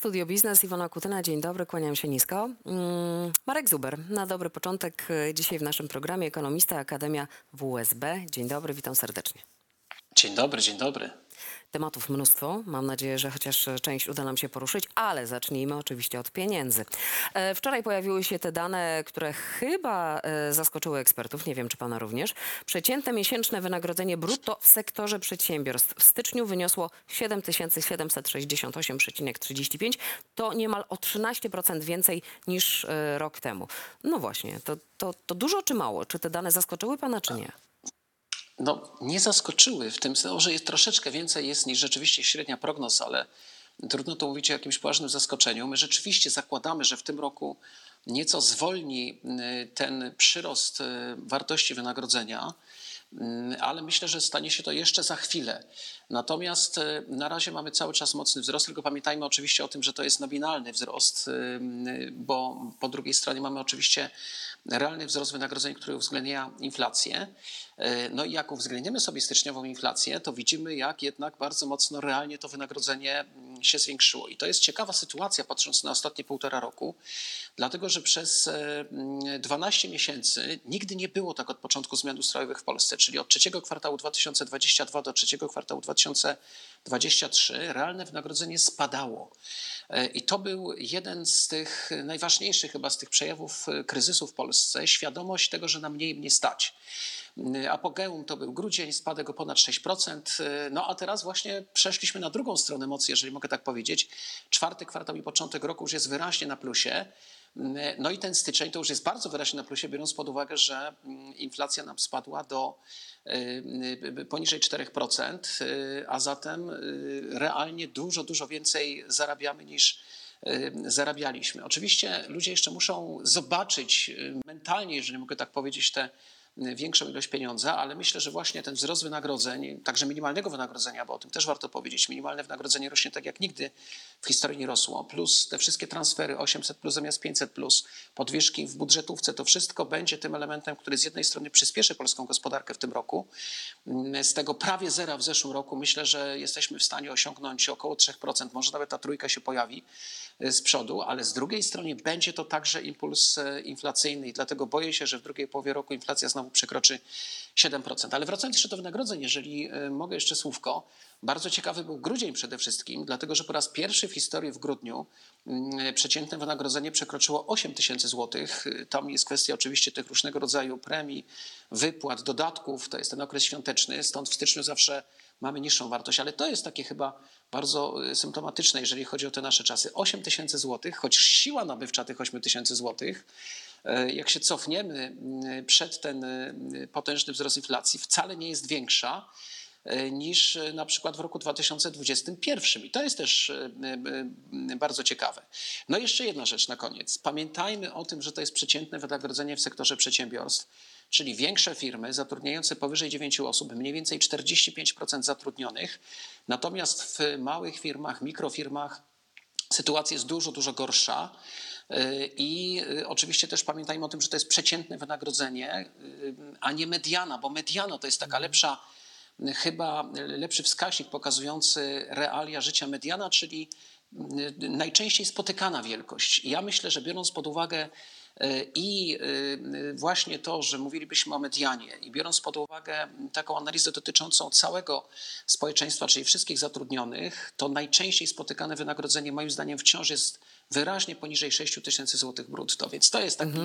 Studio Biznes, Iwona Kutyna, dzień dobry, kłaniam się nisko. Mm, Marek Zuber, na dobry początek y, dzisiaj w naszym programie ekonomista Akademia WSB. Dzień dobry, witam serdecznie. Dzień dobry, dzień dobry. Tematów mnóstwo. Mam nadzieję, że chociaż część uda nam się poruszyć, ale zacznijmy oczywiście od pieniędzy. E, Wczoraj pojawiły się te dane, które chyba e, zaskoczyły ekspertów, nie wiem czy pana również. Przeciętne miesięczne wynagrodzenie brutto w sektorze przedsiębiorstw w styczniu wyniosło 7768,35. To niemal o 13% więcej niż e, rok temu. No właśnie, to, to, to dużo czy mało? Czy te dane zaskoczyły pana, czy nie? No, nie zaskoczyły w tym sensie, że jest troszeczkę więcej jest niż rzeczywiście średnia prognoz, ale trudno to mówić o jakimś poważnym zaskoczeniu. My rzeczywiście zakładamy, że w tym roku nieco zwolni y, ten przyrost y, wartości wynagrodzenia, ale myślę, że stanie się to jeszcze za chwilę. Natomiast y, na razie mamy cały czas mocny wzrost, tylko pamiętajmy oczywiście o tym, że to jest nominalny wzrost, bo po drugiej stronie mamy oczywiście realny wzrost wynagrodzeń, który uwzględnia inflację. Y, No i jak uwzględnimy sobie styczniową inflację, to widzimy, jak jednak bardzo mocno realnie to wynagrodzenie mm, się zwiększyło. I to jest ciekawa sytuacja, patrząc na ostatnie półtora roku, dlatego że przez y, mm, 12 miesięcy nigdy nie było tak od początku zmian ustrojowych w Polsce, czyli od trzeciego kwartału 2022 do trzeciego kwartału 2023 realne wynagrodzenie spadało. E, I to był jeden z tych najważniejszych chyba z tych przejawów e, kryzysu w Polsce, świadomość tego, że na mniej mnie stać. E, Apogeum to był grudzień, spadek o ponad 6%. e, No a teraz właśnie przeszliśmy na drugą stronę mocy, jeżeli mogę tak powiedzieć. Czwarty kwartał i początek roku już jest wyraźnie na plusie. No i ten styczeń to już jest bardzo wyraźnie na plusie, biorąc pod uwagę, że inflacja nam spadła do y, y, poniżej 4%, y, a zatem y, realnie dużo, dużo więcej zarabiamy niż y, zarabialiśmy. Oczywiście ludzie jeszcze muszą zobaczyć y, mentalnie, jeżeli mogę tak powiedzieć, te y, większą ilość pieniądza, ale myślę, że właśnie ten wzrost wynagrodzeń, także minimalnego wynagrodzenia, bo o tym też warto powiedzieć, minimalne wynagrodzenie rośnie tak jak nigdy w historii nie rosło, plus te wszystkie transfery 800 plus zamiast 500 plus, podwyżki w budżetówce, to wszystko będzie tym elementem, który z jednej strony przyspieszy polską gospodarkę w tym roku. Z tego prawie zera w zeszłym roku myślę, że jesteśmy w stanie osiągnąć około 3%, może nawet ta trójka się pojawi y, z przodu, ale z drugiej strony będzie to także impuls e, inflacyjny i dlatego boję się, że w drugiej połowie roku inflacja znowu przekroczy 7%. Ale wracając jeszcze do wynagrodzeń, jeżeli e, mogę jeszcze słówko, bardzo ciekawy był grudzień przede wszystkim, dlatego że po raz pierwszy w historii w grudniu mm, przeciętne wynagrodzenie przekroczyło 8 tysięcy złotych. Tam jest kwestia oczywiście tych różnego rodzaju premii, wypłat, dodatków. To jest ten okres świąteczny, stąd w styczniu zawsze mamy niższą wartość, ale to jest takie chyba bardzo y, symptomatyczne, jeżeli chodzi o te nasze czasy. 8 tysięcy złotych, choć siła nabywcza tych 8 tysięcy złotych, jak się cofniemy y, przed ten y, potężny wzrost inflacji, wcale nie jest większa e, niż e, na przykład w roku 2021. I to jest też e, e, bardzo ciekawe. No i jeszcze jedna rzecz na koniec. Pamiętajmy o tym, że to jest przeciętne wynagrodzenie w sektorze przedsiębiorstw, czyli większe firmy zatrudniające powyżej 9 osób, mniej więcej 45% zatrudnionych. Natomiast w małych firmach, mikrofirmach sytuacja jest dużo, dużo gorsza. I y, oczywiście też pamiętajmy o tym, że to jest przeciętne wynagrodzenie, y, a nie mediana, bo mediana to jest taka lepsza, y, chyba lepszy wskaźnik pokazujący realia życia mediana, czyli y, najczęściej spotykana wielkość. Ja myślę, że biorąc pod uwagę i właśnie to, że mówilibyśmy o medianie i biorąc pod uwagę taką analizę dotyczącą całego społeczeństwa, czyli wszystkich zatrudnionych, to najczęściej spotykane wynagrodzenie moim zdaniem wciąż jest wyraźnie poniżej 6 tysięcy złotych brutto, więc to jest taki,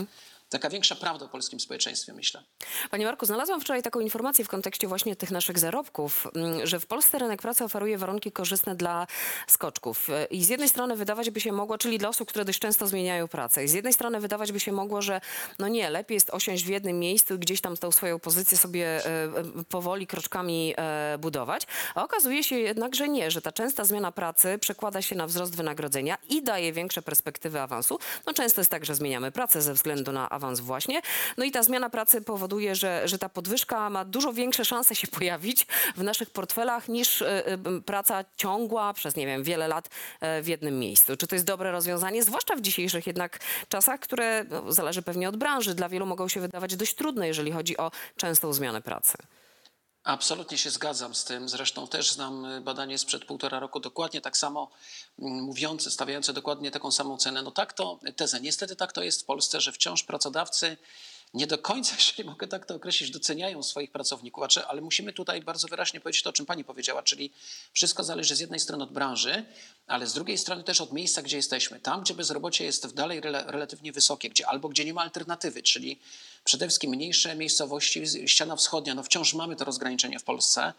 taka większa prawda o polskim społeczeństwie, myślę. Panie Marku, znalazłam wczoraj taką informację w kontekście właśnie tych naszych zarobków, mm, że w Polsce rynek pracy oferuje warunki korzystne dla skoczków. I z jednej strony wydawać by się mogło, czyli dla osób, które dość często zmieniają pracę. I z jednej strony wydawać by się mogło, że no nie, lepiej jest osiąść w jednym miejscu i gdzieś tam tą swoją pozycję sobie e, e, powoli kroczkami e, budować. A okazuje się jednak, że nie, że ta częsta zmiana pracy przekłada się na wzrost wynagrodzenia i daje większe perspektywy awansu. No często jest tak, że zmieniamy pracę ze względu na awans właśnie. No i ta zmiana pracy powoduje, że, że ta podwyżka ma dużo większe szanse się pojawić w naszych portfelach niż e, e, praca ciągła przez, nie wiem, wiele lat e, w jednym miejscu. Czy to jest dobre rozwiązanie? Zwłaszcza w dzisiejszych jednak czasach, które no, zależy pewnie od branży. Dla wielu mogą się wydawać dość trudne, jeżeli chodzi o częstą zmianę pracy. Absolutnie się zgadzam z tym. Zresztą też znam y, badanie sprzed półtora roku, dokładnie tak samo mm, mówiące, stawiające dokładnie taką samą cenę. No tak to tezę. Niestety tak to jest w Polsce, że wciąż pracodawcy nie do końca, jeśli mogę tak to określić, doceniają swoich pracowników, ale musimy tutaj bardzo wyraźnie powiedzieć to, o czym pani powiedziała, czyli wszystko zależy z jednej strony od branży, ale z drugiej strony też od miejsca, gdzie jesteśmy. Tam, gdzie bezrobocie jest dalej rela- relatywnie wysokie, gdzie albo gdzie nie ma alternatywy, czyli przede wszystkim mniejsze miejscowości, ściana wschodnia, no wciąż mamy to rozgraniczenie w Polsce.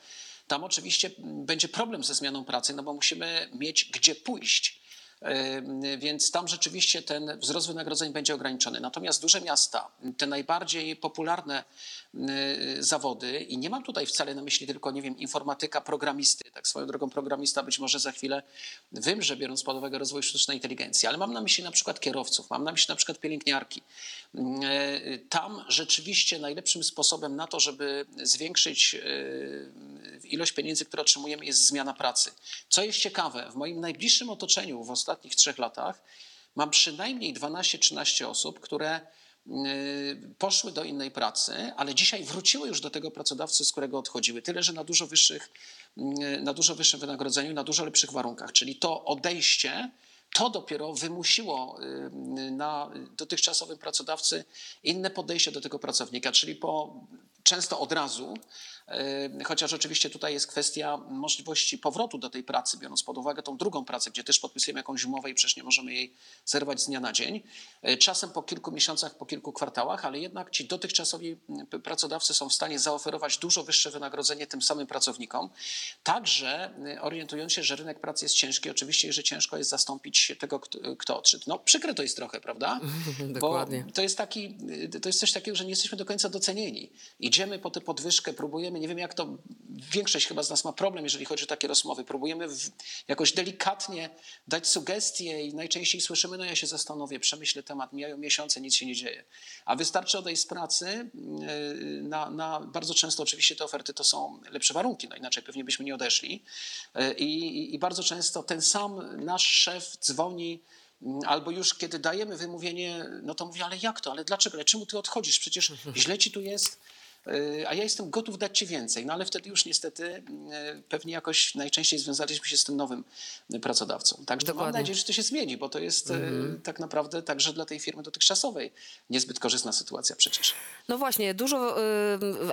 Tam oczywiście będzie problem ze zmianą pracy, no bo musimy mieć gdzie pójść. Więc tam rzeczywiście ten wzrost wynagrodzeń będzie ograniczony. Natomiast duże miasta, te najbardziej popularne zawody, i nie mam tutaj wcale na myśli tylko, nie wiem, informatyka, programisty, tak swoją drogą programista być może za chwilę wymrze, biorąc pod uwagę rozwój sztucznej inteligencji, ale mam na myśli na przykład kierowców, mam na myśli na przykład pielęgniarki. Yy, Tam rzeczywiście najlepszym sposobem na to, żeby zwiększyć yy, ilość pieniędzy, które otrzymujemy, jest zmiana pracy. Co jest ciekawe, w moim najbliższym otoczeniu w ostatnich trzech latach mam przynajmniej 12-13 osób, które y, poszły do innej pracy, ale dzisiaj wróciły już do tego pracodawcy, z którego odchodziły. Tyle, że na dużo wyższych, na dużo wyższym wynagrodzeniu, na dużo lepszych warunkach. Czyli to odejście, to dopiero wymusiło y, na dotychczasowym pracodawcy inne podejście do tego pracownika, czyli po często od razu, y, chociaż oczywiście tutaj jest kwestia możliwości powrotu do tej pracy, biorąc pod uwagę tą drugą pracę, gdzie też podpisujemy jakąś umowę i przecież nie możemy jej zerwać z dnia na dzień. Y, Czasem po kilku miesiącach, po kilku kwartałach, ale jednak ci dotychczasowi pracodawcy są w stanie zaoferować dużo wyższe wynagrodzenie tym samym pracownikom. Także orientując się, że rynek pracy jest ciężki, oczywiście, że ciężko jest zastąpić tego, kto, odszedł. No przykre to jest trochę, prawda? Dokładnie. Bo to jest, taki, to jest coś takiego, że nie jesteśmy do końca docenieni. Idziemy po tę podwyżkę, próbujemy, nie wiem jak to, większość chyba z nas ma problem, jeżeli chodzi o takie rozmowy, próbujemy w, jakoś delikatnie dać sugestie i najczęściej słyszymy, no ja się zastanowię, przemyślę temat, mijają miesiące, nic się nie dzieje. A wystarczy odejść z pracy, yy, na, na, bardzo często oczywiście te oferty to są lepsze warunki, no inaczej pewnie byśmy nie odeszli. Yy, I, i bardzo często ten sam nasz szef dzwoni, Albo już kiedy dajemy wymówienie, no to mówi, ale jak to, ale dlaczego, ale czemu ty odchodzisz? Przecież źle ci tu jest, a ja jestem gotów dać ci więcej. No ale wtedy już niestety yy, pewnie jakoś najczęściej związaliśmy się z tym nowym pracodawcą. Także mam Dokładnie. nadzieję, że to się zmieni, bo to jest yy, tak naprawdę także dla tej firmy dotychczasowej niezbyt korzystna sytuacja przecież. No właśnie, dużo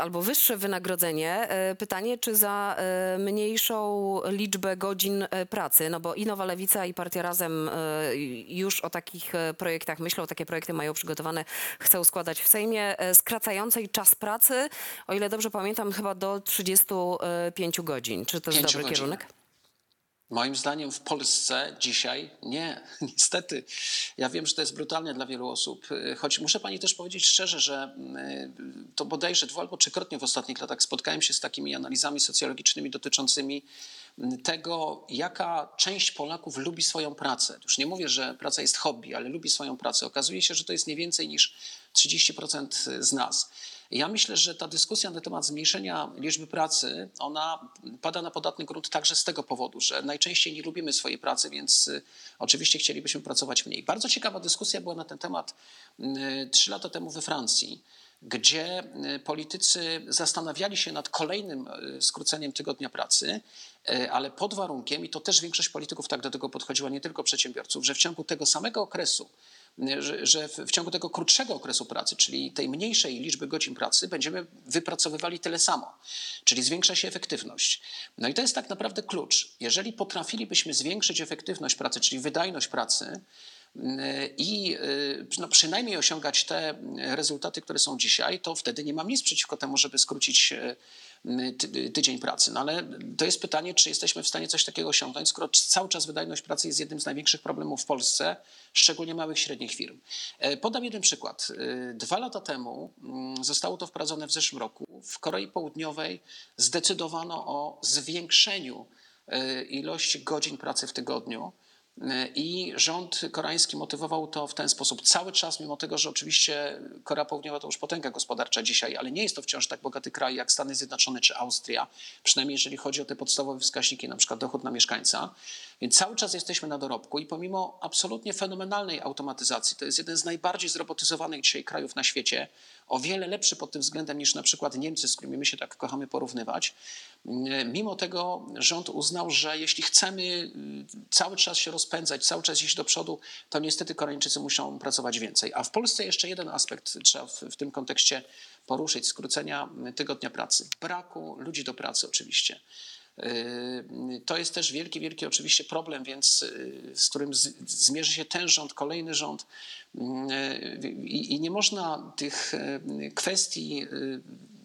albo wyższe wynagrodzenie. Pytanie, czy za mniejszą liczbę godzin pracy, no bo i Nowa Lewica i Partia Razem już o takich projektach myślą, takie projekty mają przygotowane, chcą składać w Sejmie, skracającej czas pracy, o ile dobrze pamiętam, chyba do 35 godzin. Czy to jest dobry godzin. kierunek? Moim zdaniem w Polsce dzisiaj nie, niestety. Ja wiem, że to jest brutalne dla wielu osób, y, choć muszę pani też powiedzieć szczerze, że y, to bodajże dwu albo trzykrotnie w ostatnich latach spotkałem się z takimi analizami socjologicznymi dotyczącymi y, tego, jaka część Polaków lubi swoją pracę. Już nie mówię, że praca jest hobby, ale lubi swoją pracę. Okazuje się, że to jest nie więcej niż 30% z nas. Ja myślę, że ta dyskusja na temat zmniejszenia liczby pracy, ona pada na podatny grunt także z tego powodu, że najczęściej nie lubimy swojej pracy, więc y, oczywiście chcielibyśmy pracować mniej. Bardzo ciekawa dyskusja była na ten temat y, trzy lata temu we Francji gdzie y, politycy zastanawiali się nad kolejnym skróceniem tygodnia pracy, ale pod warunkiem, i to też większość polityków tak do tego podchodziła, nie tylko przedsiębiorców, że w ciągu tego samego okresu, że, w, ciągu tego krótszego okresu pracy, czyli tej mniejszej liczby godzin pracy, będziemy wypracowywali tyle samo, czyli zwiększa się efektywność. No i to jest tak naprawdę klucz. Jeżeli potrafilibyśmy zwiększyć efektywność pracy, czyli wydajność pracy, i y, no, przynajmniej osiągać te rezultaty, które są dzisiaj, to wtedy nie mam nic przeciwko temu, żeby skrócić y, ty- tydzień pracy. No ale to jest pytanie, czy jesteśmy w stanie coś takiego osiągnąć, skoro cały czas wydajność pracy jest jednym z największych problemów w Polsce, szczególnie małych i średnich firm. E, Podam jeden przykład. E, Dwa lata temu zostało to wprowadzone w zeszłym roku. W Korei Południowej zdecydowano o zwiększeniu e, ilości godzin pracy w tygodniu. I rząd koreański motywował to w ten sposób. Cały czas, mimo tego, że oczywiście Korea Południowa to już potęga gospodarcza dzisiaj, ale nie jest to wciąż tak bogaty kraj jak Stany Zjednoczone czy Austria, przynajmniej jeżeli chodzi o te podstawowe wskaźniki, na przykład dochód na mieszkańca. Więc cały czas jesteśmy na dorobku i pomimo absolutnie fenomenalnej automatyzacji, to jest jeden z najbardziej zrobotyzowanych dzisiaj krajów na świecie, o wiele lepszy pod tym względem niż na przykład Niemcy, z którymi my się tak kochamy porównywać. Mimo tego rząd uznał, że jeśli chcemy y, cały czas się rozpędzać, cały czas iść do przodu, to niestety Koreańczycy muszą pracować więcej. A w Polsce jeszcze jeden aspekt trzeba w, w tym kontekście poruszyć, skrócenia tygodnia pracy. Braku ludzi do pracy oczywiście. Y, To jest też wielki, wielki oczywiście problem, więc y, z którym zmierzy się ten rząd, kolejny rząd. Y, I, nie można tych kwestii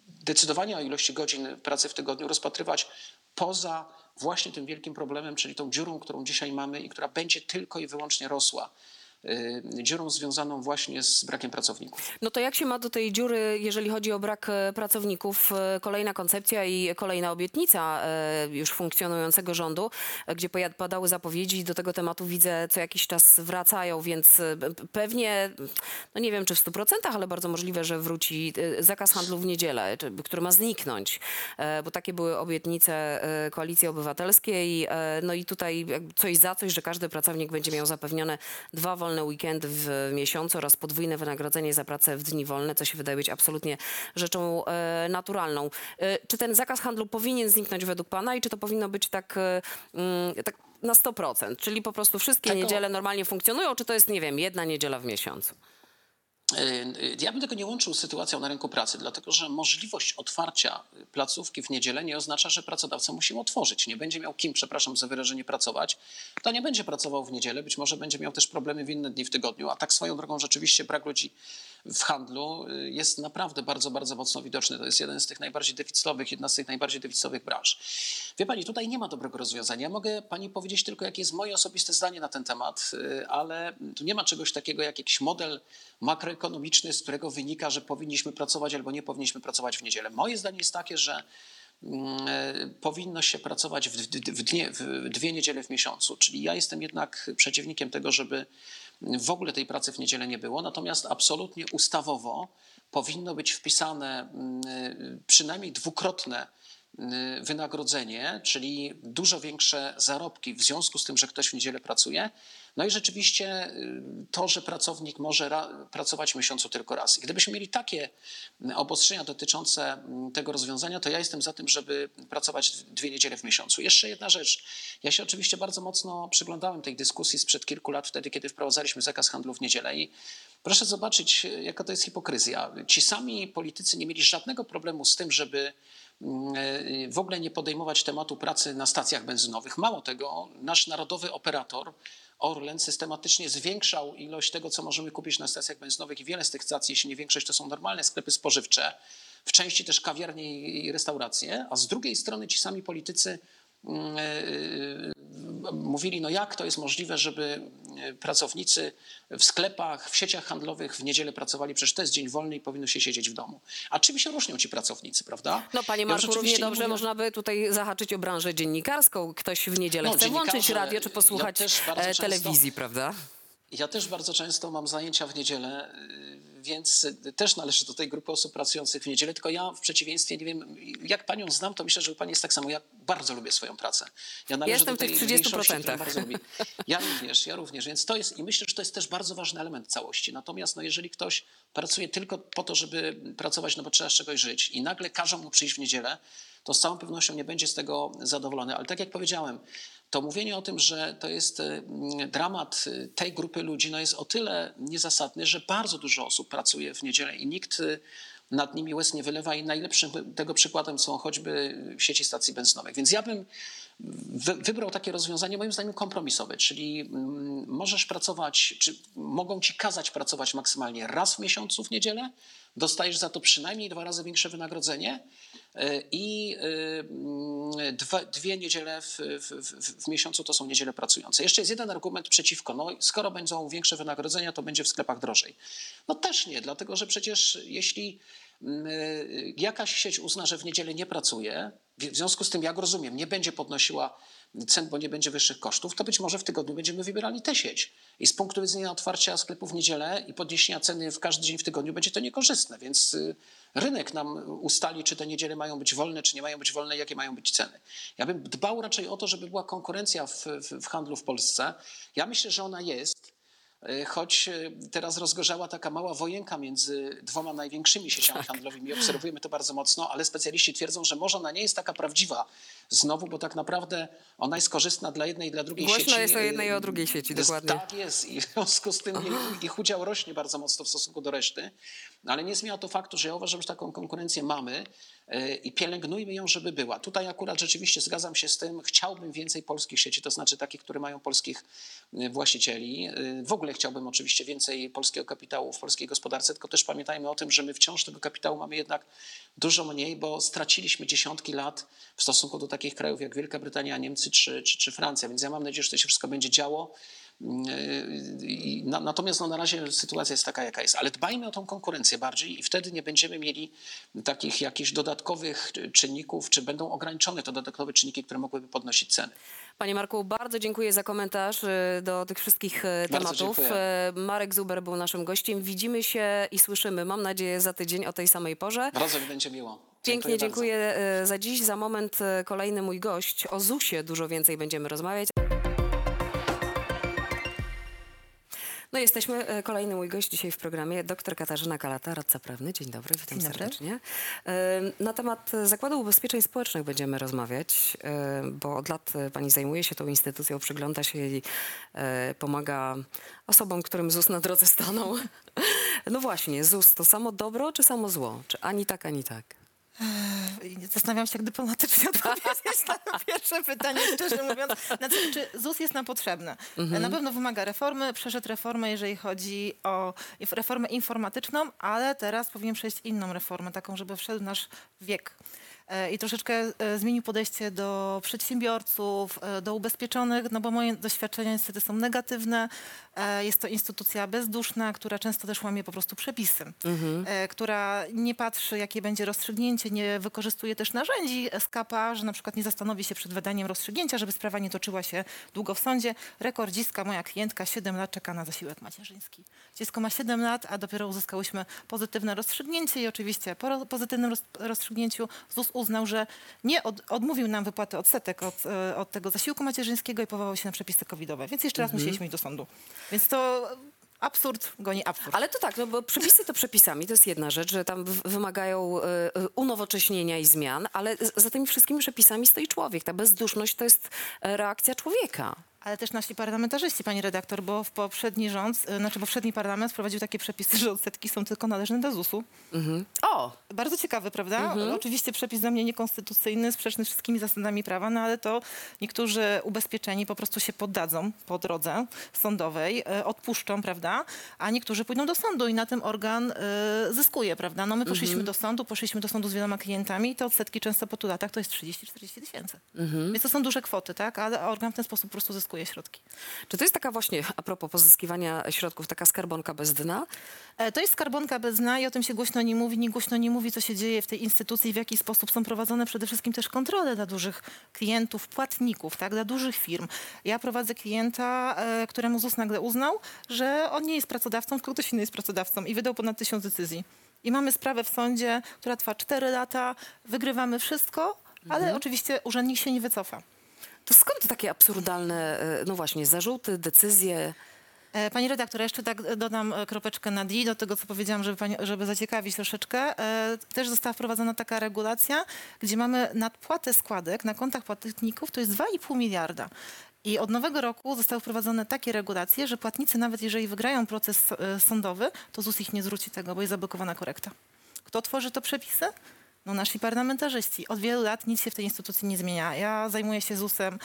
decydowania o ilości godzin pracy w tygodniu rozpatrywać poza właśnie tym wielkim problemem, czyli tą dziurą, którą dzisiaj mamy i która będzie tylko i wyłącznie rosła. Y, Dziurą związaną właśnie z brakiem pracowników. No to jak się ma do tej dziury, jeżeli chodzi o brak e, pracowników? E, Kolejna koncepcja i kolejna obietnica e, już funkcjonującego rządu, gdzie padały zapowiedzi do tego tematu widzę co jakiś czas wracają, więc pewnie, no nie wiem czy w 100%, ale bardzo możliwe, że wróci zakaz handlu w niedzielę, który ma zniknąć, bo takie były obietnice Koalicji Obywatelskiej. No i tutaj coś za coś, że każdy pracownik będzie miał zapewnione dwa wolne weekendy w miesiącu oraz podwójne wynagrodzenie za pracę w dni wolne, co się wydaje być absolutnie rzeczą e, naturalną. E, Czy ten zakaz handlu powinien zniknąć według Pana i czy to powinno być tak, e, mm, tak na 100%? Czyli po prostu wszystkie Tego- niedziele normalnie funkcjonują, czy to jest, nie wiem, jedna niedziela w miesiącu? Y, Ja bym tego nie łączył z sytuacją na rynku pracy, dlatego że możliwość otwarcia placówki w niedzielę nie oznacza, że pracodawca musi ją otworzyć. Nie będzie miał kim, przepraszam za wyrażenie, pracować, to nie będzie pracował w niedzielę, być może będzie miał też problemy w inne dni w tygodniu, a tak swoją drogą rzeczywiście brak ludzi w handlu y, jest naprawdę bardzo, bardzo mocno widoczny. To jest jeden z tych najbardziej deficytowych, jedna z tych najbardziej deficytowych branż. Wie pani, tutaj nie ma dobrego rozwiązania. Ja mogę pani powiedzieć tylko, jakie jest moje osobiste zdanie na ten temat, y, ale tu nie ma czegoś takiego jak jakiś model makroekonomiczny, z którego wynika, że powinniśmy pracować albo nie powinniśmy pracować w niedzielę. Moje zdanie jest takie, że mm, e, powinno się pracować w, dnie, w dwie niedziele w miesiącu. Czyli ja jestem jednak przeciwnikiem tego, żeby w ogóle tej pracy w niedzielę nie było. Natomiast absolutnie ustawowo powinno być wpisane mm, e, przynajmniej dwukrotne mm, wynagrodzenie, czyli dużo większe zarobki w związku z tym, że ktoś w niedzielę pracuje. No i rzeczywiście y, to, że pracownik może ra- pracować w miesiącu tylko raz. I gdybyśmy mieli takie mm, obostrzenia dotyczące mm, tego rozwiązania, to ja jestem za tym, żeby pracować dwie niedziele w miesiącu. Jeszcze jedna rzecz. Ja się oczywiście bardzo mocno przyglądałem tej dyskusji sprzed kilku lat, wtedy, kiedy wprowadzaliśmy zakaz handlu w niedzielę i proszę zobaczyć, y, jaka to jest hipokryzja. Ci sami politycy nie mieli żadnego problemu z tym, żeby mm, y, w ogóle nie podejmować tematu pracy na stacjach benzynowych. Mało tego, nasz narodowy operator Orlen systematycznie zwiększał ilość tego, co możemy kupić na stacjach benzynowych i wiele z tych stacji, jeśli nie większość, to są normalne sklepy spożywcze, w części też kawiarnie i restauracje, a z drugiej strony ci sami politycy mówili, no jak to jest możliwe, żeby y, pracownicy w sklepach, w sieciach handlowych w niedzielę pracowali, przecież to jest dzień wolny i powinno się siedzieć w domu. A czym się różnią ci pracownicy, prawda? No panie Ja Marku, rzeczywiście równie nie dobrze mówię- można by tutaj zahaczyć o branżę dziennikarską. Ktoś w niedzielę No, chce włączyć radio czy ja posłuchać bardzo e, często- telewizji, prawda? Ja też bardzo często mam zajęcia w niedzielę, y, więc y, też należę do tej grupy osób pracujących w niedzielę, tylko ja w przeciwieństwie, nie wiem, jak panią znam, to myślę, że u pani jest tak samo. Ja bardzo lubię swoją pracę. Ja należę Jestem do w tych tej 30%. mniejszości, która bardzo lubi. Ja również, ja również, więc to jest i myślę, że to jest też bardzo ważny element całości. Natomiast no, jeżeli ktoś pracuje tylko po to, żeby pracować, no bo trzeba z czegoś żyć i nagle każą mu przyjść w niedzielę, to z całą pewnością nie będzie z tego zadowolony. Ale tak jak powiedziałem, to mówienie o tym, że to jest y, dramat y, tej grupy ludzi, no jest o tyle niezasadny, że bardzo dużo osób pracuje w niedzielę i nikt y, nad nimi łez nie wylewa i najlepszym tego przykładem są choćby sieci stacji benzynowych. Więc ja bym wy, wybrał takie rozwiązanie moim zdaniem kompromisowe, czyli mm, możesz pracować, czy mogą ci kazać pracować maksymalnie raz w miesiącu w niedzielę, dostajesz za to przynajmniej dwa razy większe wynagrodzenie i y, mm, dwie niedziele w, w, w, miesiącu to są niedziele pracujące. Jeszcze jest jeden argument przeciwko. No, skoro będą większe wynagrodzenia, to będzie w sklepach drożej. No też nie, dlatego że przecież jeśli jakaś sieć uzna, że w niedzielę nie pracuje, w w związku z tym, jak rozumiem, nie będzie podnosiła cen, bo nie będzie wyższych kosztów, to być może w tygodniu będziemy wybierali tę sieć. I z punktu widzenia otwarcia sklepów w niedzielę i podniesienia ceny w każdy dzień w tygodniu będzie to niekorzystne, więc y, rynek nam ustali, czy te niedziele mają być wolne, czy nie mają być wolne, jakie mają być ceny. Ja bym dbał raczej o to, żeby była konkurencja w, w, w handlu w Polsce. Ja myślę, że ona jest. Y, choć y, teraz rozgorzała taka mała wojenka między dwoma największymi sieciami handlowymi. Obserwujemy to bardzo mocno, ale specjaliści twierdzą, że może ona nie jest taka prawdziwa znowu, bo tak naprawdę ona jest korzystna dla jednej i dla drugiej Głośno sieci. jest o jednej i o drugiej sieci, dokładnie. Tak jest i w związku z tym jej, ich udział rośnie bardzo mocno w stosunku do reszty, ale nie zmienia to faktu, że ja uważam, że taką konkurencję mamy y, i pielęgnujmy ją, żeby była. Tutaj akurat rzeczywiście zgadzam się z tym, chciałbym więcej polskich sieci, to znaczy takich, które mają polskich y, właścicieli. Y, W ogóle chciałbym oczywiście więcej polskiego kapitału w polskiej gospodarce, tylko też pamiętajmy o tym, że my wciąż tego kapitału mamy jednak dużo mniej, bo straciliśmy dziesiątki lat w stosunku do takich krajów jak Wielka Brytania, Niemcy czy, czy, czy Francja, więc ja mam nadzieję, że to się wszystko będzie działo. Yy, Natomiast no, na razie sytuacja jest taka, jaka jest. Ale dbajmy o tą konkurencję bardziej i wtedy nie będziemy mieli takich jakichś dodatkowych czynników, czy będą ograniczone te dodatkowe czynniki, które mogłyby podnosić ceny. Panie Marku, bardzo dziękuję za komentarz y, do tych wszystkich y, tematów. dziękuję. Y, Marek Zuber był naszym gościem. Widzimy się i słyszymy, mam nadzieję, za tydzień o tej samej porze. Bardzo mi będzie miło. Pięknie dziękuję y, za dziś. Za moment y, kolejny mój gość. O ZUS-ie dużo więcej będziemy rozmawiać. No jesteśmy, e, kolejny mój gość dzisiaj w programie, dr Katarzyna Kalata, radca prawny. Dzień dobry, witam Dzień dobry. serdecznie. E, Na temat Zakładu Ubezpieczeń Społecznych będziemy rozmawiać, e, bo od lat e, pani zajmuje się tą instytucją, przygląda się e, pomaga osobom, którym ZUS na drodze stanął. No właśnie, ZUS to samo dobro czy samo zło? Czy ani tak, ani tak? Zastanawiam się, jak dyplomatycznie odpowiedzieć na to pierwsze pytanie, szczerze mówiąc. Znaczy, czy ZUS jest nam potrzebny? Na pewno wymaga reformy, przeszedł reformę, jeżeli chodzi o reformę informatyczną, ale teraz powinien przejść inną reformę, taką, żeby wszedł nasz wiek. E, I troszeczkę e, zmienił podejście do przedsiębiorców, e, do ubezpieczonych, no bo moje doświadczenia niestety są negatywne. Jest to instytucja bezduszna, która często też łamie po prostu przepisy, e, która nie patrzy, jakie będzie rozstrzygnięcie, nie wykorzystuje też narzędzi SKPA, że na przykład nie zastanowi się przed wydaniem rozstrzygnięcia, żeby sprawa nie toczyła się długo w sądzie. Rekordzistka, moja klientka, 7 lat czeka na zasiłek macierzyński. Dziecko ma 7 lat, a dopiero uzyskałyśmy pozytywne rozstrzygnięcie i oczywiście po pozytywnym roz- rozstrzygnięciu ZUS uznał, że nie od, odmówił nam wypłaty odsetek od, e, od tego zasiłku macierzyńskiego i powołał się na przepisy covidowe. Więc jeszcze raz musieliśmy iść do sądu. Więc to absurd goni absurd. Ale to tak, no bo przepisy to przepisami, to jest jedna rzecz, że tam w- wymagają e, unowocześnienia i zmian, ale z- za tymi wszystkimi przepisami stoi człowiek. Ta bezduszność to jest e, reakcja człowieka. Ale też nasi parlamentarzyści, pani redaktor, bo w poprzedni rząd, y, znaczy poprzedni parlament wprowadził takie przepisy, że odsetki są tylko należne do ZUS-u. O! Bardzo ciekawy, prawda? Oczywiście przepis dla mnie niekonstytucyjny, sprzeczny z wszystkimi zasadami prawa, no ale to niektórzy ubezpieczeni po prostu się poddadzą po drodze sądowej, e, odpuszczą, prawda? A niektórzy pójdą do sądu i na tym organ e, zyskuje, prawda? No my poszliśmy do sądu, poszliśmy do sądu z wieloma klientami i te odsetki często po tu latach to jest 30-40 tysięcy. Więc to są duże kwoty, tak? Ale organ w ten sposób po prostu zyskuje środki. Czy to jest taka właśnie, a propos pozyskiwania środków, taka skarbonka bez dna? E, To jest skarbonka bez dna i o tym się głośno nie mówi. Nikt głośno nie mówi, co się dzieje w tej instytucji, w jaki sposób są prowadzone przede wszystkim też kontrole dla dużych klientów, płatników, tak, dla dużych firm. Ja prowadzę klienta, e, któremu ZUS nagle uznał, że on nie jest pracodawcą, tylko ktoś inny jest pracodawcą i wydał ponad tysiąc decyzji. I mamy sprawę w sądzie, która trwa 4 lata, wygrywamy wszystko, ale oczywiście urzędnik się nie wycofa. To skąd takie absurdalne, e, no właśnie, zarzuty, decyzje? E, Pani redaktor, jeszcze tak e, dodam kropeczkę na D do tego, co powiedziałam, żeby, pani, żeby zaciekawić troszeczkę. Też została wprowadzona taka regulacja, gdzie mamy nadpłatę składek na kontach płatników, to jest 2,5 miliarda. I od nowego roku zostały wprowadzone takie regulacje, że płatnicy, nawet jeżeli wygrają proces sądowy, to ZUS ich nie zwróci tego, bo jest zablokowana korekta. Kto tworzy to przepisy? No nasi parlamentarzyści. Od wielu lat nic się w tej instytucji nie zmienia. Ja zajmuję się ZUS-em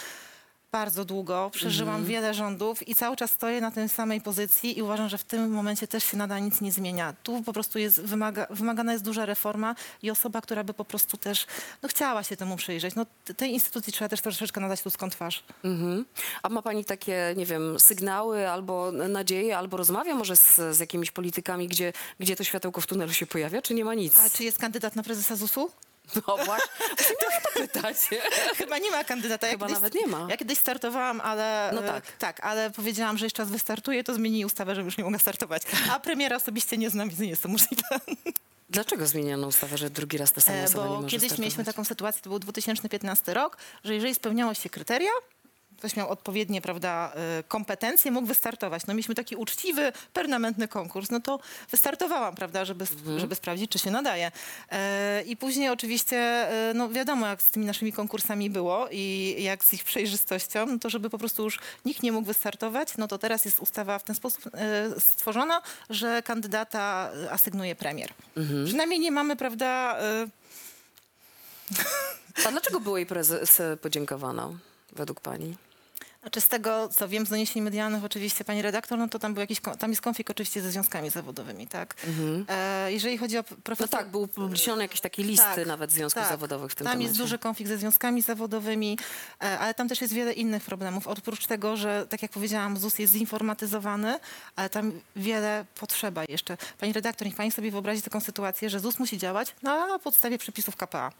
bardzo długo, przeżyłam wiele rządów i cały czas stoję na tej samej pozycji i uważam, że w tym momencie też się nadal nic nie zmienia. Tu po prostu jest wymaga, wymagana jest duża reforma i osoba, która by po prostu też no, chciała się temu przyjrzeć. No, t- tej instytucji trzeba też troszeczkę nadać ludzką twarz. Mhm. A ma pani takie, nie wiem, sygnały albo nadzieje, albo rozmawia może z, z jakimiś politykami, gdzie, gdzie to światełko w tunelu się pojawia, czy nie ma nic? A czy jest kandydat na prezesa ZUS-u? No właśnie, miałam to pytać. Chyba nie ma kandydata. Ja Chyba kiedyś- nawet nie ma. Ja kiedyś startowałam, ale... No tak. Tak, ale powiedziałam, że jeszcze raz wystartuję, to zmienili ustawę, że już nie mogę startować. A premiera osobiście nie znam, więc nie jest to możliwe. Dlaczego zmieniono ustawę, że drugi raz ta sama E, osoba nie Bo może kiedyś startować? mieliśmy taką sytuację, to był 2015 rok, że jeżeli spełniało się kryteria, ktoś miał odpowiednie prawda, y, kompetencje, mógł wystartować. No mieliśmy taki uczciwy, permanentny konkurs, no to wystartowałam, prawda, żeby, żeby sprawdzić, czy się nadaje. E, I później oczywiście, e, no wiadomo, jak z tymi naszymi konkursami było i jak z ich przejrzystością, no to żeby po prostu już nikt nie mógł wystartować, no to teraz jest ustawa w ten sposób e, stworzona, że kandydata asygnuje premier. Przynajmniej nie mamy, prawda, A dlaczego byłej prezes podziękowano, według pani? Znaczy z tego, co wiem z doniesień medialnych oczywiście, pani redaktor, no to tam był jakiś, tam jest konflikt oczywiście ze związkami zawodowymi, tak? E, jeżeli chodzi o No profesor... tak, był publicznione jakieś takie listy Tak, nawet związków tak. zawodowych w tym Tam temacie. jest duży konflikt ze związkami zawodowymi, e, ale tam też jest wiele innych problemów. Oprócz tego, że tak jak powiedziałam, ZUS jest zinformatyzowany, ale tam wiele potrzeba jeszcze. Pani redaktor, niech pani sobie wyobrazi taką sytuację, że ZUS musi działać na podstawie przepisów KPA.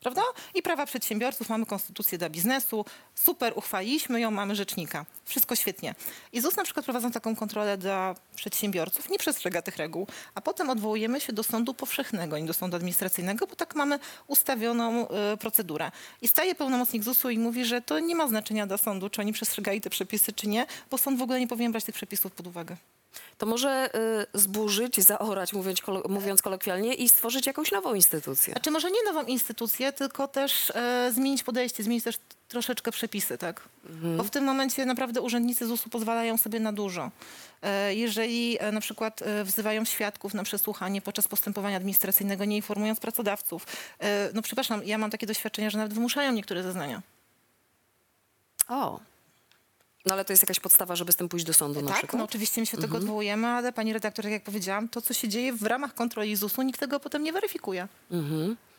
Prawda? I prawa przedsiębiorców, mamy konstytucję dla biznesu, super, uchwaliliśmy ją, mamy rzecznika. Wszystko świetnie. I ZUS na przykład prowadząc taką kontrolę dla przedsiębiorców nie przestrzega tych reguł, a potem odwołujemy się do sądu powszechnego, nie do sądu administracyjnego, bo tak mamy ustawioną y, procedurę. I staje pełnomocnik ZUS-u i mówi, że to nie ma znaczenia dla sądu, czy oni przestrzegali te przepisy, czy nie, bo sąd w ogóle nie powinien brać tych przepisów pod uwagę. To może y, zburzyć, zaorać, mówiąc, kolo- mówiąc kolokwialnie, i stworzyć jakąś nową instytucję. Znaczy może nie nową instytucję, tylko też e, zmienić podejście, zmienić też troszeczkę przepisy, tak? Bo w tym momencie naprawdę urzędnicy ZUS-u pozwalają sobie na dużo. E, jeżeli e, na przykład e, wzywają świadków na przesłuchanie podczas postępowania administracyjnego, nie informując pracodawców. E, no przepraszam, ja mam takie doświadczenia, że nawet wymuszają niektóre zeznania. O. No ale to jest jakaś podstawa, żeby z tym pójść do sądu na tak, przykład? no oczywiście my się tego odwołujemy, ale pani redaktor, tak jak powiedziałam, to co się dzieje w ramach kontroli ZUS-u, nikt tego potem nie weryfikuje.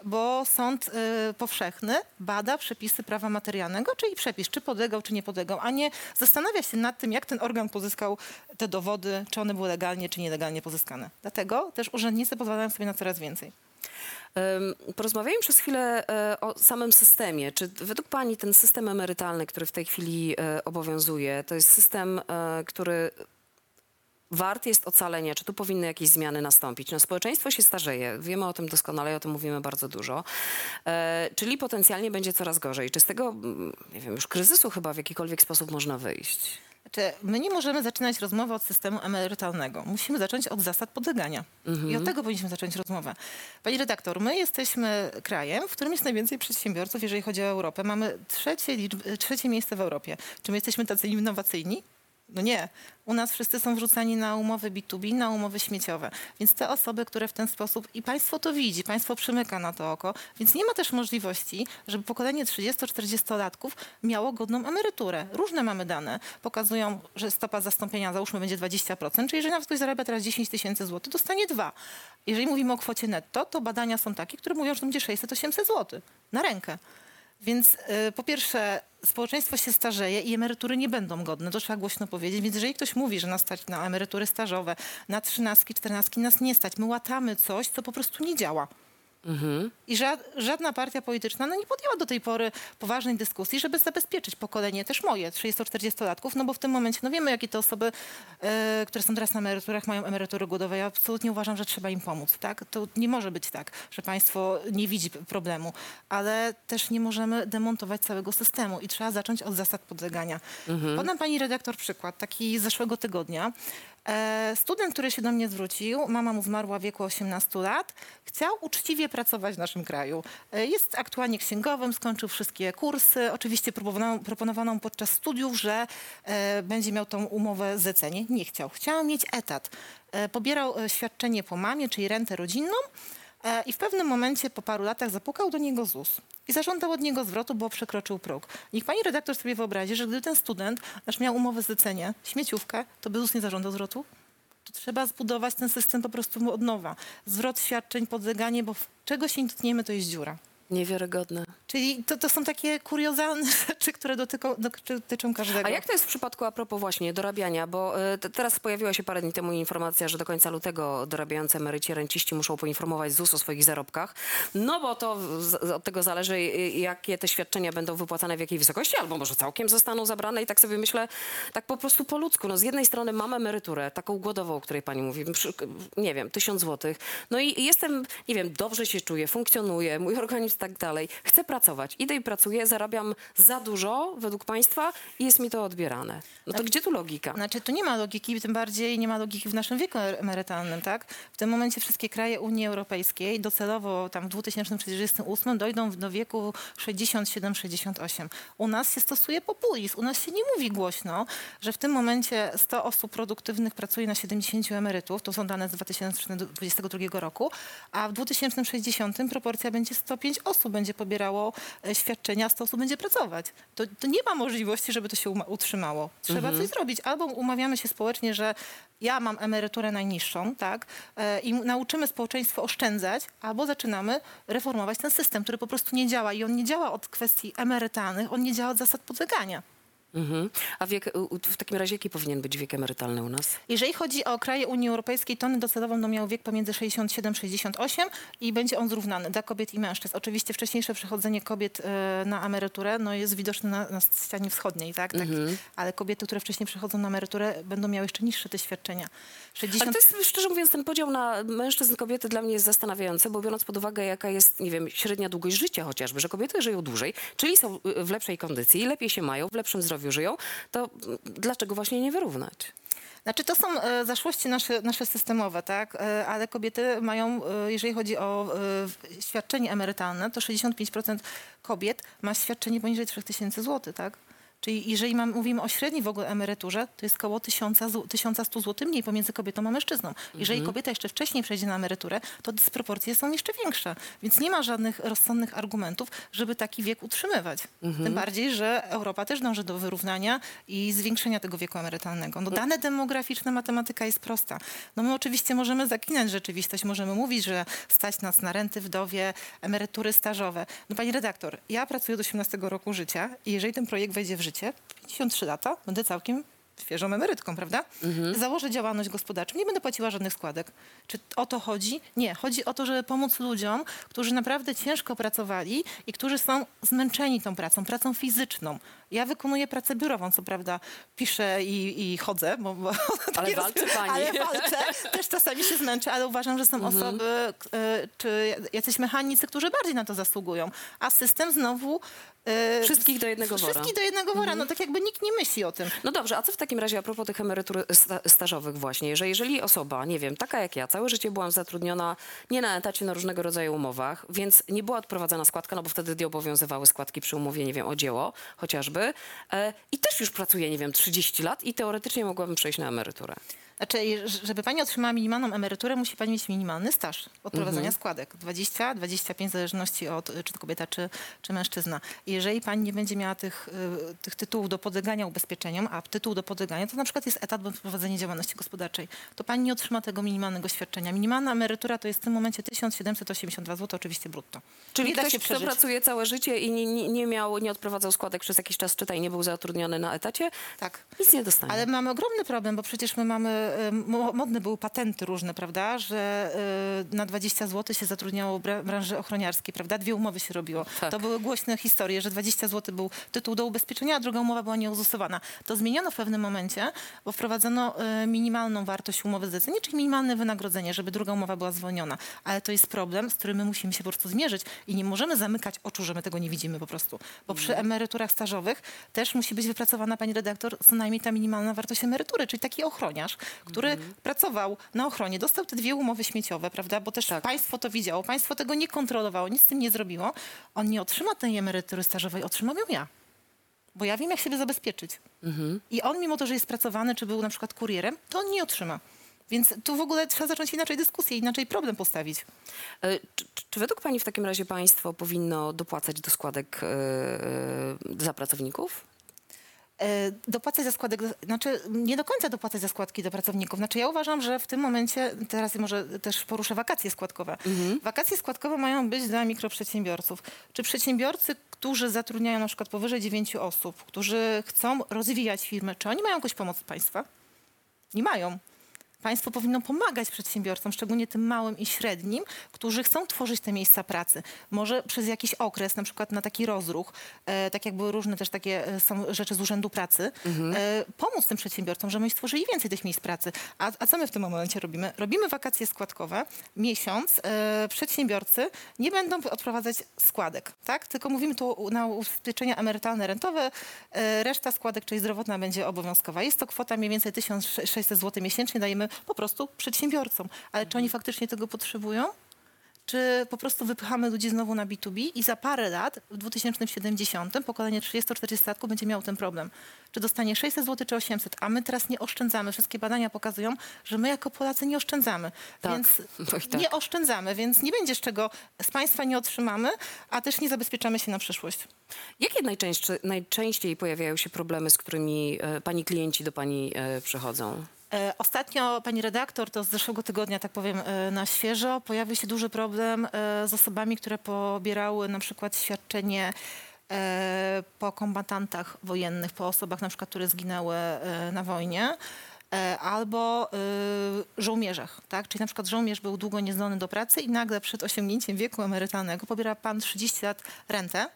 Bo sąd y, powszechny bada przepisy prawa materialnego, czyli przepis, czy podlegał, czy nie podlegał, a nie zastanawia się nad tym, jak ten organ pozyskał te dowody, czy one były legalnie, czy nielegalnie pozyskane. Dlatego też urzędnicy pozwalają sobie na coraz więcej. Porozmawiajmy przez chwilę e, o samym systemie. Czy według Pani ten system emerytalny, który w tej chwili e, obowiązuje, to jest system, e, który wart jest ocalenia? Czy tu powinny jakieś zmiany nastąpić? No, społeczeństwo się starzeje, wiemy o tym doskonale o tym mówimy bardzo dużo. Czyli potencjalnie będzie coraz gorzej. Czy z tego, mm, nie wiem, już kryzysu chyba w jakikolwiek sposób można wyjść? Znaczy, my nie możemy zaczynać rozmowy od systemu emerytalnego. Musimy zacząć od zasad podlegania. I od tego powinniśmy zacząć rozmowę. Pani redaktor, my jesteśmy krajem, w którym jest najwięcej przedsiębiorców, jeżeli chodzi o Europę. Mamy trzecie, liczb- trzecie miejsce w Europie. Czy my jesteśmy tacy innowacyjni? No nie. U nas wszyscy są wrzucani na umowy B2B, na umowy śmieciowe. Więc te osoby, które w ten sposób, i państwo to widzi, państwo przymyka na to oko, więc nie ma też możliwości, żeby pokolenie 30-40-latków miało godną emeryturę. Różne mamy dane. Pokazują, że stopa zastąpienia załóżmy będzie 20%, czyli jeżeli nawet ktoś zarabia teraz 10 tysięcy złotych, dostanie dwa. Jeżeli mówimy o kwocie netto, to badania są takie, które mówią, że to będzie 600-800 złotych na rękę. Więc y, po pierwsze, społeczeństwo się starzeje i emerytury nie będą godne, to trzeba głośno powiedzieć. Więc jeżeli ktoś mówi, że nas stać na emerytury stażowe, na trzynastki, czternastki, nas nie stać. My łatamy coś, co po prostu nie działa. I ża- żadna partia polityczna no, nie podjęła do tej pory poważnej dyskusji, żeby zabezpieczyć pokolenie, też moje, 30-40-latków, no bo w tym momencie, no wiemy, jakie te osoby, e, które są teraz na emeryturach, mają emerytury głodowe. Ja absolutnie uważam, że trzeba im pomóc, tak? To nie może być tak, że państwo nie widzi problemu, ale też nie możemy demontować całego systemu i trzeba zacząć od zasad podlegania. Podam pani redaktor przykład, taki z zeszłego tygodnia. E, student, który się do mnie zwrócił, mama mu zmarła w wieku 18 lat, chciał uczciwie pracować w naszym kraju. E, jest aktualnie księgowym, skończył wszystkie kursy. Oczywiście proponowano, proponowano podczas studiów, że e, będzie miał tą umowę zlecenie. Nie chciał. Chciał mieć etat. E, pobierał e, świadczenie po mamie, czyli rentę rodzinną. E, I w pewnym momencie, po paru latach, zapukał do niego ZUS i zażądał od niego zwrotu, bo przekroczył próg. Niech pani redaktor sobie wyobrazi, że gdyby ten student nasz miał umowę zlecenie, śmieciówkę, to by ZUS nie zażądał zwrotu? To trzeba zbudować ten system po prostu od nowa. Zwrot świadczeń, podleganie, bo czego się nie dotkniemy, to jest dziura. Niewiarygodne. Czyli to, to są takie kuriozalne rzeczy, które dotyką, dotyczą każdego. A jak to jest w przypadku a propos właśnie dorabiania? Bo y, te- teraz pojawiła się parę dni temu informacja, że do końca lutego dorabiający emeryci, renciści muszą poinformować ZUS o swoich zarobkach. No bo to z, od tego zależy, y, jakie te świadczenia będą wypłacane, w jakiej wysokości, albo może całkiem zostaną zabrane. I tak sobie myślę, tak po prostu po ludzku. No z jednej strony mam emeryturę, taką głodową, o której pani mówi, nie wiem, tysiąc złotych. No i jestem, nie wiem, dobrze się czuję, funkcjonuję, mój organizm tak dalej. Chcę pracować, idę i pracuję, zarabiam za dużo według państwa i jest mi to odbierane. No to gdzie tu logika? Znaczy, tu nie ma logiki, tym bardziej nie ma logiki w naszym wieku emerytalnym, tak? W tym momencie wszystkie kraje Unii Europejskiej docelowo tam w 2038 dojdą do wieku 67-68. U nas się stosuje populizm, u nas się nie mówi głośno, że w tym momencie 100 osób produktywnych pracuje na 70 emerytów, to są dane z 2022 roku, a w 2060 proporcja będzie 105 osób będzie pobierało e, świadczenia, a 100 osób będzie pracować. To, to nie ma możliwości, żeby to się utrzymało. Trzeba coś zrobić. Albo umawiamy się społecznie, że ja mam emeryturę najniższą, tak, e, i nauczymy społeczeństwo oszczędzać, albo zaczynamy reformować ten system, który po prostu nie działa. I on nie działa od kwestii emerytalnych, on nie działa od zasad podlegania. Mhm. A wiek, w takim razie jaki powinien być wiek emerytalny u nas? Jeżeli chodzi o kraje Unii Europejskiej, to one docelowo będą miały wiek pomiędzy 67-68 i będzie on zrównany dla kobiet i mężczyzn. Oczywiście wcześniejsze przechodzenie kobiet e, na emeryturę no, jest widoczne na, na ścianie wschodniej, tak? tak? Ale kobiety, które wcześniej przechodzą na emeryturę, będą miały jeszcze niższe te świadczenia. 60... Ale to jest, szczerze mówiąc, ten podział na mężczyzn, kobiety dla mnie jest zastanawiający, bo biorąc pod uwagę, jaka jest, nie wiem, średnia długość życia chociażby, że kobiety żyją dłużej, czyli są y, w lepszej kondycji, lepiej się mają, w lepszym zdrowiu żyją, to dlaczego właśnie nie wyrównać? Znaczy to są e, zaszłości nasze, nasze systemowe, tak? E, ale kobiety mają, e, jeżeli chodzi o świadczenie emerytalne, to 65% kobiet ma świadczenie poniżej 3000 zł, tak? Czyli jeżeli mam, mówimy o średniej w ogóle emeryturze, to jest około 1000 zł- 1100 zł mniej pomiędzy kobietą a mężczyzną. Jeżeli kobieta jeszcze wcześniej przejdzie na emeryturę, to dysproporcje są jeszcze większe. Więc nie ma żadnych rozsądnych argumentów, żeby taki wiek utrzymywać. Tym bardziej, że Europa też dąży do wyrównania i zwiększenia tego wieku emerytalnego. No, dane demograficzne, matematyka jest prosta. No my oczywiście możemy zaklinać rzeczywistość, możemy mówić, że stać nas na renty wdowie, emerytury stażowe. No pani redaktor, ja pracuję do 18 roku życia i jeżeli ten projekt wejdzie w życie, 53 lata, będę całkiem świeżą emerytką, prawda? Założę działalność gospodarczą, nie będę płaciła żadnych składek. Czy o to chodzi? Nie. Chodzi o to, żeby pomóc ludziom, którzy naprawdę ciężko pracowali i którzy są zmęczeni tą pracą, pracą fizyczną. Ja wykonuję pracę biurową, co prawda piszę i, i chodzę, bo, bo takie walczy roz- pani. Ale walczę, też czasami się zmęczę, ale uważam, że są osoby, e, czy jacyś mechanicy, którzy bardziej na to zasługują. A system znowu... e, Wszystkich do jednego wora. Wszystkich do jednego wora. No tak jakby nikt nie myśli o tym. No dobrze, a co w takim razie a propos tych emerytur sta stażowych właśnie, że jeżeli osoba, nie wiem, taka jak ja, całe życie byłam zatrudniona nie na etacie, na różnego rodzaju umowach, więc nie była odprowadzana składka, no bo wtedy nie obowiązywały składki przy umowie, nie wiem, o dzieło chociażby e, i też już pracuję, nie wiem, 30 lat i teoretycznie mogłabym przejść na emeryturę. Znaczy, żeby pani otrzymała minimalną emeryturę, musi pani mieć minimalny staż odprowadzania Mhm. składek. 20, 25 w zależności od y, czy to kobieta, czy, czy mężczyzna. Jeżeli pani nie będzie miała tych, y, tych tytułów do podlegania ubezpieczeniom, a tytuł do podlegania to na przykład jest etat bądź prowadzenie działalności gospodarczej, to pani nie otrzyma tego minimalnego świadczenia. Minimalna emerytura to jest w tym momencie 1782 zł, oczywiście brutto. Czyli nie ktoś, się kto pracuje całe życie i nie, nie, nie miał, nie odprowadzał składek przez jakiś czas, czytaj, nie był zatrudniony na etacie, Tak. nic nie dostanie. Ale mamy ogromny problem, bo przecież my mamy, modne były patenty różne, prawda, że y, na 20 zł się zatrudniało branży ochroniarskiej, prawda, dwie umowy się robiło. Tak. To były głośne historie, że 20 zł był tytuł do ubezpieczenia, a druga umowa była nieuzusowana. To zmieniono w pewnym momencie, bo wprowadzono y, minimalną wartość umowy zlecenia, czyli minimalne wynagrodzenie, żeby druga umowa była zwolniona. Ale to jest problem, z którym my musimy się po prostu zmierzyć i nie możemy zamykać oczu, że my tego nie widzimy po prostu. Bo przy emeryturach stażowych też musi być wypracowana, pani redaktor, co najmniej ta minimalna wartość emerytury, czyli taki ochroniarz, który pracował na ochronie, dostał te dwie umowy śmieciowe, prawda, bo też państwo to widziało, państwo tego nie kontrolowało, nic z tym nie zrobiło. On nie otrzyma tej emerytury stażowej, otrzymam ją ja. Bo ja wiem, jak siebie zabezpieczyć. I on, mimo to, że jest pracowany, czy był na przykład kurierem, to on nie otrzyma. Więc tu w ogóle trzeba zacząć inaczej dyskusję, inaczej problem postawić. E, Czy, czy- według Pani w takim razie państwo powinno dopłacać do składek e, za pracowników? E, dopłacać za składek, znaczy nie do końca dopłacać za składki do pracowników. Znaczy ja uważam, że w tym momencie, teraz może też poruszę wakacje składkowe. Wakacje składkowe mają być dla mikroprzedsiębiorców. Czy przedsiębiorcy, którzy zatrudniają na przykład powyżej 9 osób, którzy chcą rozwijać firmę, czy oni mają jakąś pomoc od państwa? Nie mają. Państwo powinno pomagać przedsiębiorcom, szczególnie tym małym i średnim, którzy chcą tworzyć te miejsca pracy. Może przez jakiś okres, na przykład na taki rozruch, e, tak jak były różne też takie e, są rzeczy z Urzędu Pracy, e, pomóc tym przedsiębiorcom, żeby oni stworzyli więcej tych miejsc pracy. A, a co my w tym momencie robimy? Robimy wakacje składkowe. Miesiąc e, przedsiębiorcy nie będą odprowadzać składek, tak? Tylko mówimy tu na ubezpieczenia emerytalne, rentowe. E, reszta składek, czyli zdrowotna, będzie obowiązkowa. Jest to kwota mniej więcej 1600 zł miesięcznie. Dajemy po prostu przedsiębiorcom. Ale czy oni faktycznie tego potrzebują? Czy po prostu wypychamy ludzi znowu na B2B i za parę lat, w 2070, pokolenie 30-40-latków będzie miało ten problem. Czy dostanie 600 zł czy 800, a my teraz nie oszczędzamy. Wszystkie badania pokazują, że my jako Polacy nie oszczędzamy. Tak, Więc i tak. nie oszczędzamy, więc nie będzie z czego z państwa nie otrzymamy, a też nie zabezpieczamy się na przyszłość. Jakie najczęstsze, najczęściej pojawiają się problemy, z którymi e, pani klienci do pani e, przychodzą? E, Ostatnio, pani redaktor, to z zeszłego tygodnia, tak powiem, e, na świeżo, pojawił się duży problem e, z osobami, które pobierały na przykład świadczenie po kombatantach wojennych, po osobach na przykład, które zginęły na wojnie. Albo y, żołnierzach, tak? Czyli na przykład żołnierz był długo niezdolny do pracy i nagle przed osiągnięciem wieku emerytalnego pobiera pan 30 lat rentę,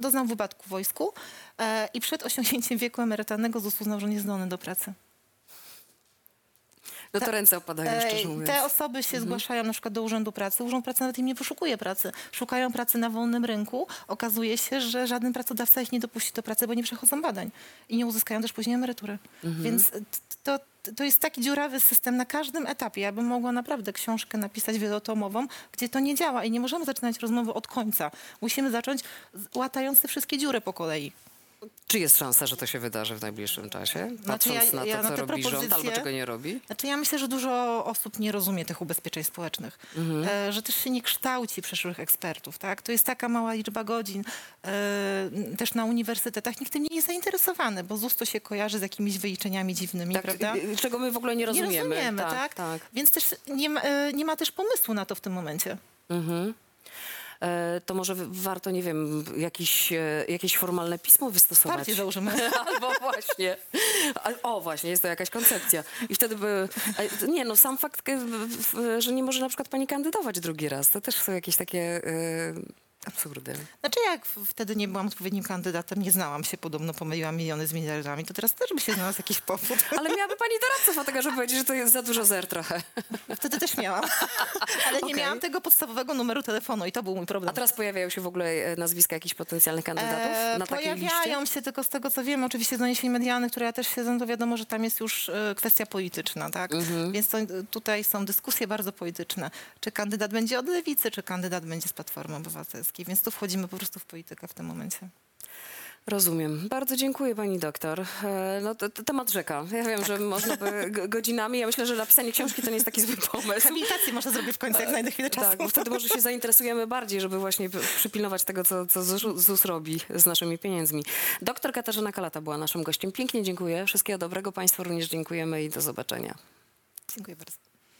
doznał wypadku w wojsku e, i przed osiągnięciem wieku emerytalnego ZUS uznał, że nie jest zdolny do pracy. No to ręce opadają, szczerze mówiąc. Te osoby się zgłaszają na przykład do Urzędu Pracy. Urząd Pracy nawet im nie poszukuje pracy. Szukają pracy na wolnym rynku. Okazuje się, że żaden pracodawca ich nie dopuści do pracy, bo nie przechodzą badań i nie uzyskają też później emerytury. Więc t- to, to jest taki dziurawy system na każdym etapie. Ja bym mogła naprawdę książkę napisać wielotomową, gdzie to nie działa i nie możemy zaczynać rozmowy od końca. Musimy zacząć łatając te wszystkie dziury po kolei. Czy jest szansa, że to się wydarzy w najbliższym czasie? Patrząc Znaczy ja- na to, ja na co robi rząd albo czego nie robi? Znaczy ja myślę, że dużo osób nie rozumie tych ubezpieczeń społecznych, e, że też się nie kształci przyszłych ekspertów. Tak? To jest taka mała liczba godzin. E, też na uniwersytetach nikt tym nie jest zainteresowany, bo ZUS to się kojarzy z jakimiś wyliczeniami dziwnymi, Tak, prawda? y, czego my w ogóle nie rozumiemy. Nie rozumiemy, tak? tak. tak. Więc też nie ma, e, nie ma też pomysłu na to w tym momencie. Mhm. E, To może warto, nie wiem, jakiś, e, jakieś formalne pismo wystosować. Partie założymy. Albo właśnie. O, właśnie, jest to jakaś koncepcja. I wtedy by... Nie, no sam fakt, e, że nie może na przykład pani kandydować drugi raz, to też są jakieś takie e, absurdy. Znaczy jak wtedy nie byłam odpowiednim kandydatem, nie znałam się, podobno pomyliłam miliony z miliardami, to teraz też by się znalazł jakiś powód. Ale miałaby pani doradców od tego, żeby powiedzieć, że to jest za dużo zer trochę. Wtedy też miałam. Ale nie Okej. miałam tego podstawowego numeru telefonu i to był mój problem. A teraz pojawiają się w ogóle e, nazwiska jakichś potencjalnych kandydatów E, na takiej liście? Pojawiają się tylko z tego, co wiem, oczywiście z doniesień medialnych, które ja też siedzę, to wiadomo, że tam jest już e, kwestia polityczna, tak? Mhm. Więc to, tutaj są dyskusje bardzo polityczne. Czy kandydat będzie od lewicy, czy kandydat będzie z Platformy Obywatelskiej. Więc tu wchodzimy po prostu w politykę w tym momencie. Rozumiem. Bardzo dziękuję pani doktor. E, No, to, to temat rzeka. Ja wiem, że można by godzinami. Ja myślę, że napisanie książki to nie jest taki zły pomysł. Habilitację może zrobię w końcu, jak znajdę chwilę czasu. Tak, bo wtedy może się zainteresujemy bardziej, żeby właśnie przypilnować tego, co, co ZUS robi z naszymi pieniędzmi. Doktor Katarzyna Kalata była naszym gościem. Pięknie dziękuję. Wszystkiego dobrego Państwu również dziękujemy i do zobaczenia. Dziękuję bardzo.